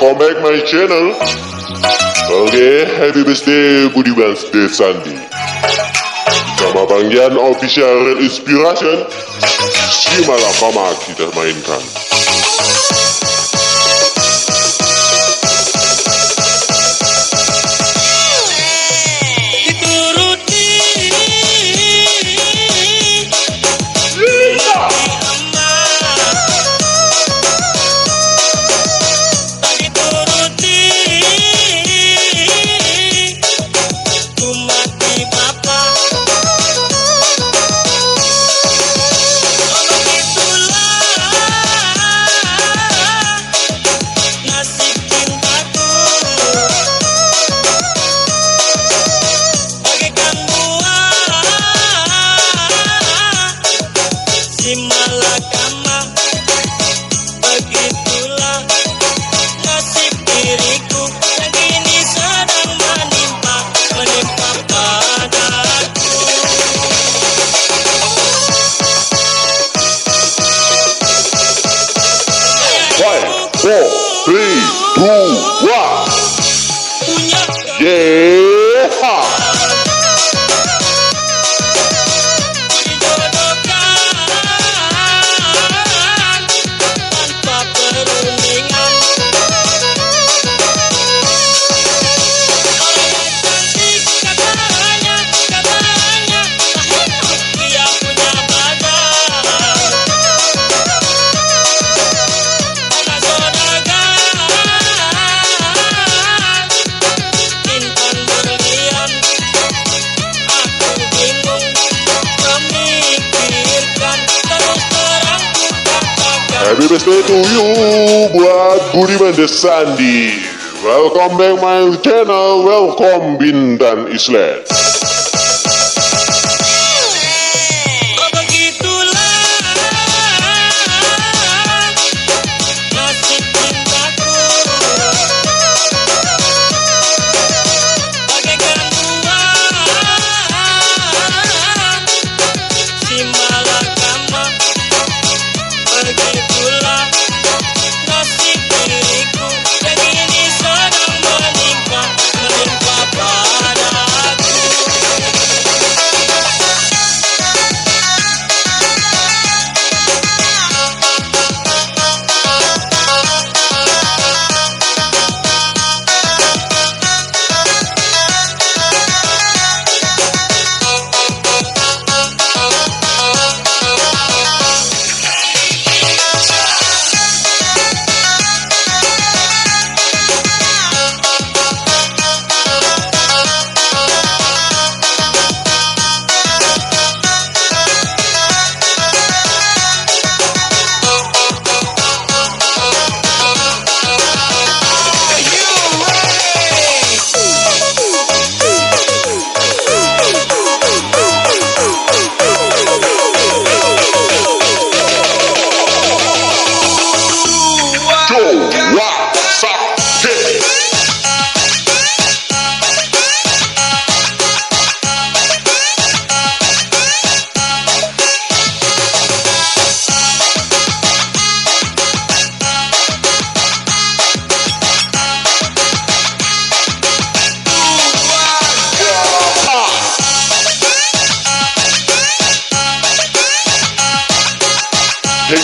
Welcome back my channel. Okay, happy birthday Budiman Stay Sandi. Sama panggilan official Inspiration, si Malakama kita mainkan. Happy birthday to you buat Budiman Desandi. Welcome back my channel. Welcome Bintan Islam.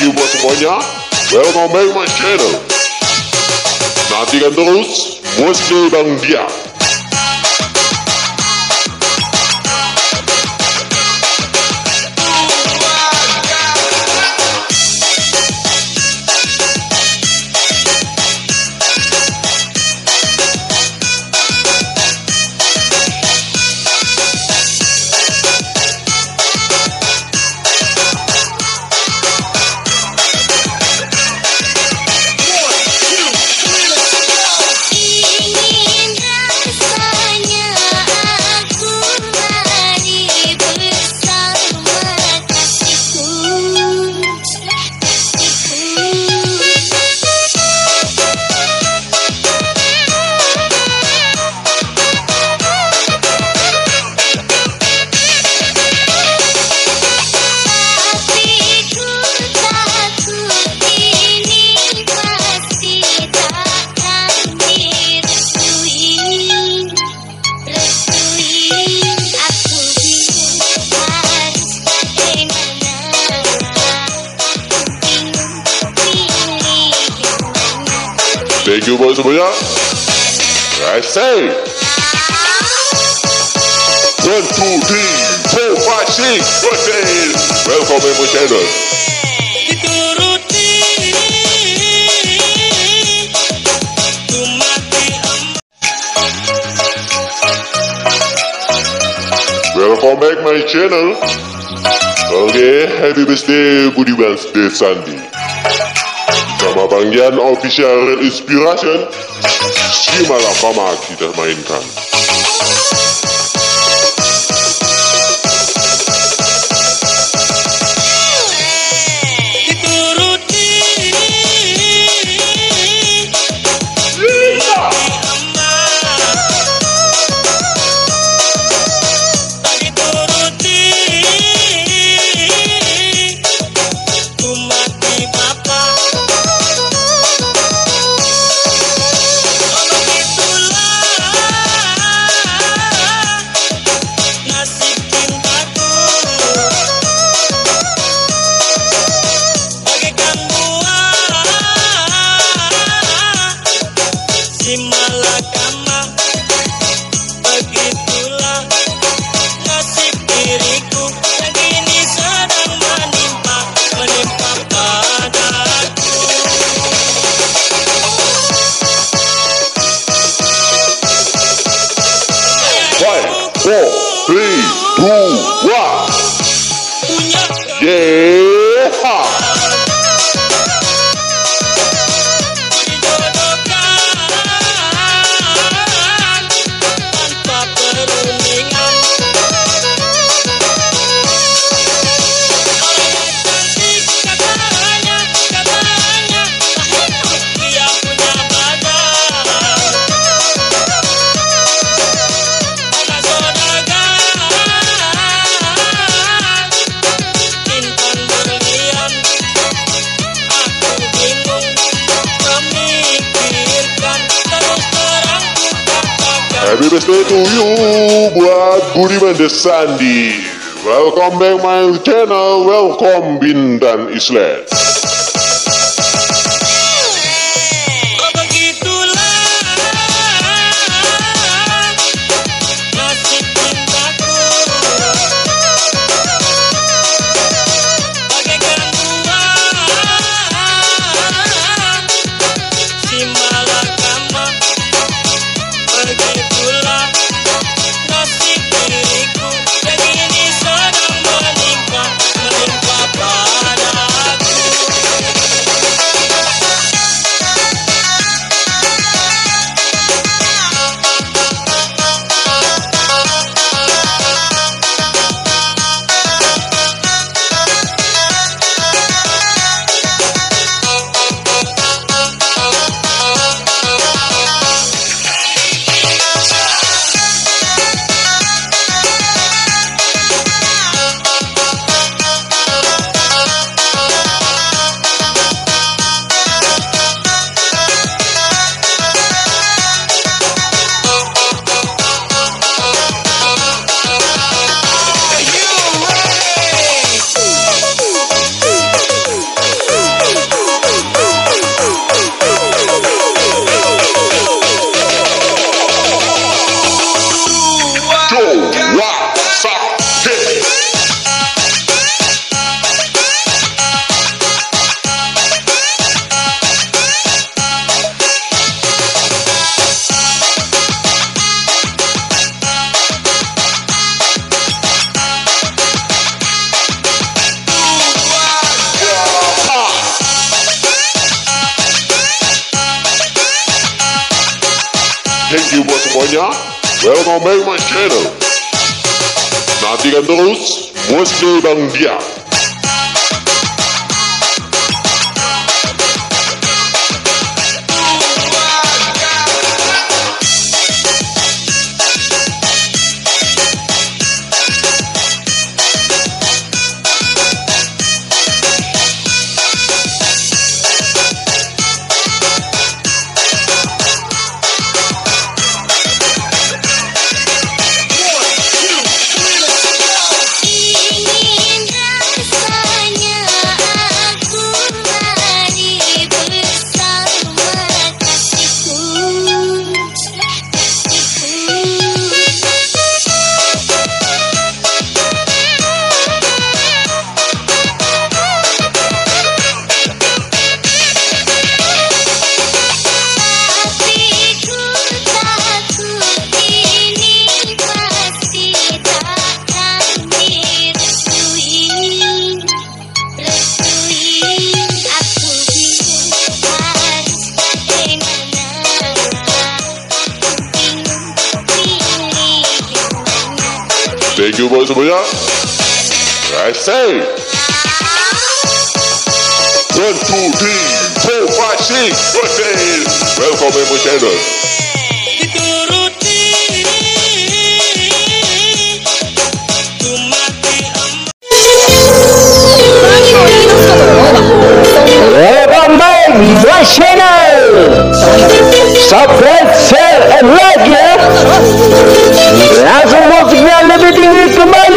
You buat semuanya. Welcome back my channel. Nantikan terus Musli Bang Dia. Thank you buat semuanya. I say. One, two, three, four, five, six, seven. Welcome to my channel. Welcome back my channel. Oke, happy birthday Budi Birthday Sandi. kama bangyan official inspiration shi malafama ki da mahintan. Happy birthday to you buat Budiman Desandi. Welcome back my channel. Welcome Bindan Islam. Thank you buat semuanya. Welcome back my channel. Nantikan terus Musli Bang Dia. 为什么呀？来，say one two three four five six birthday welcome Emo Shannon。Welcome back, Emo Shannon. Surprise. الأخلاق يا عشان موظف يعني بيتي كمان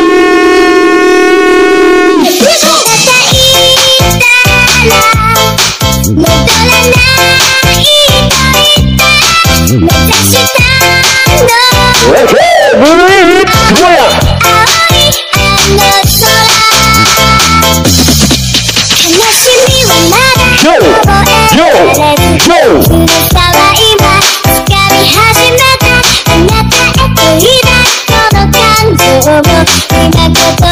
Come on, bring back the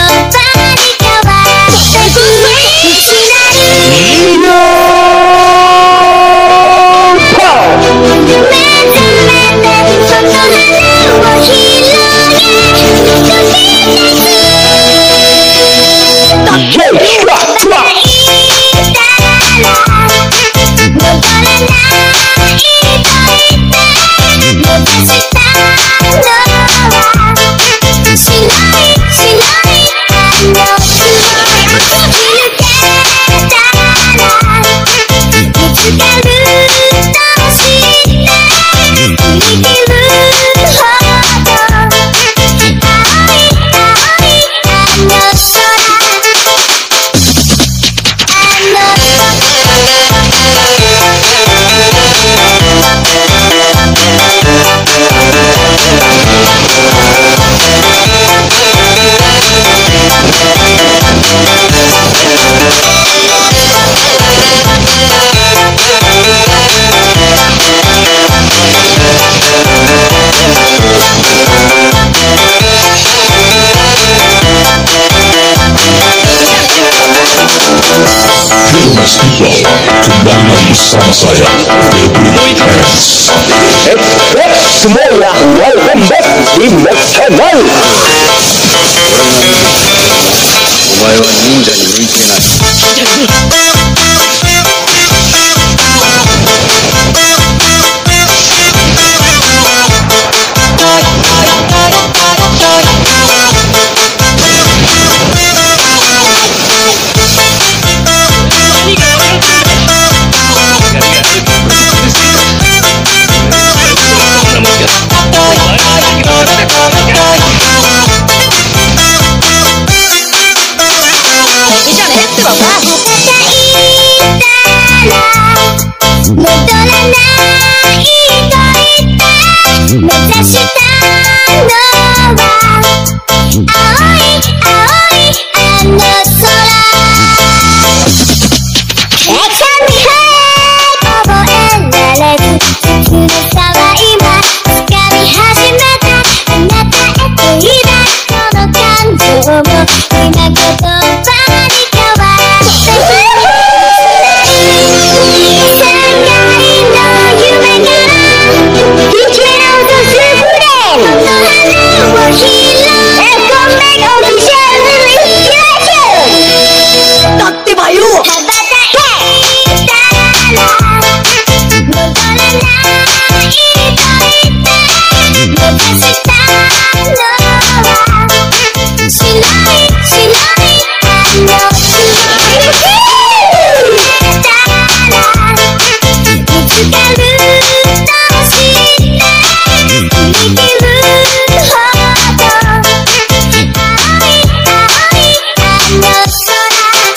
Sawyer. Express Mola, welcome back emotional. お前は忍者に向いてない。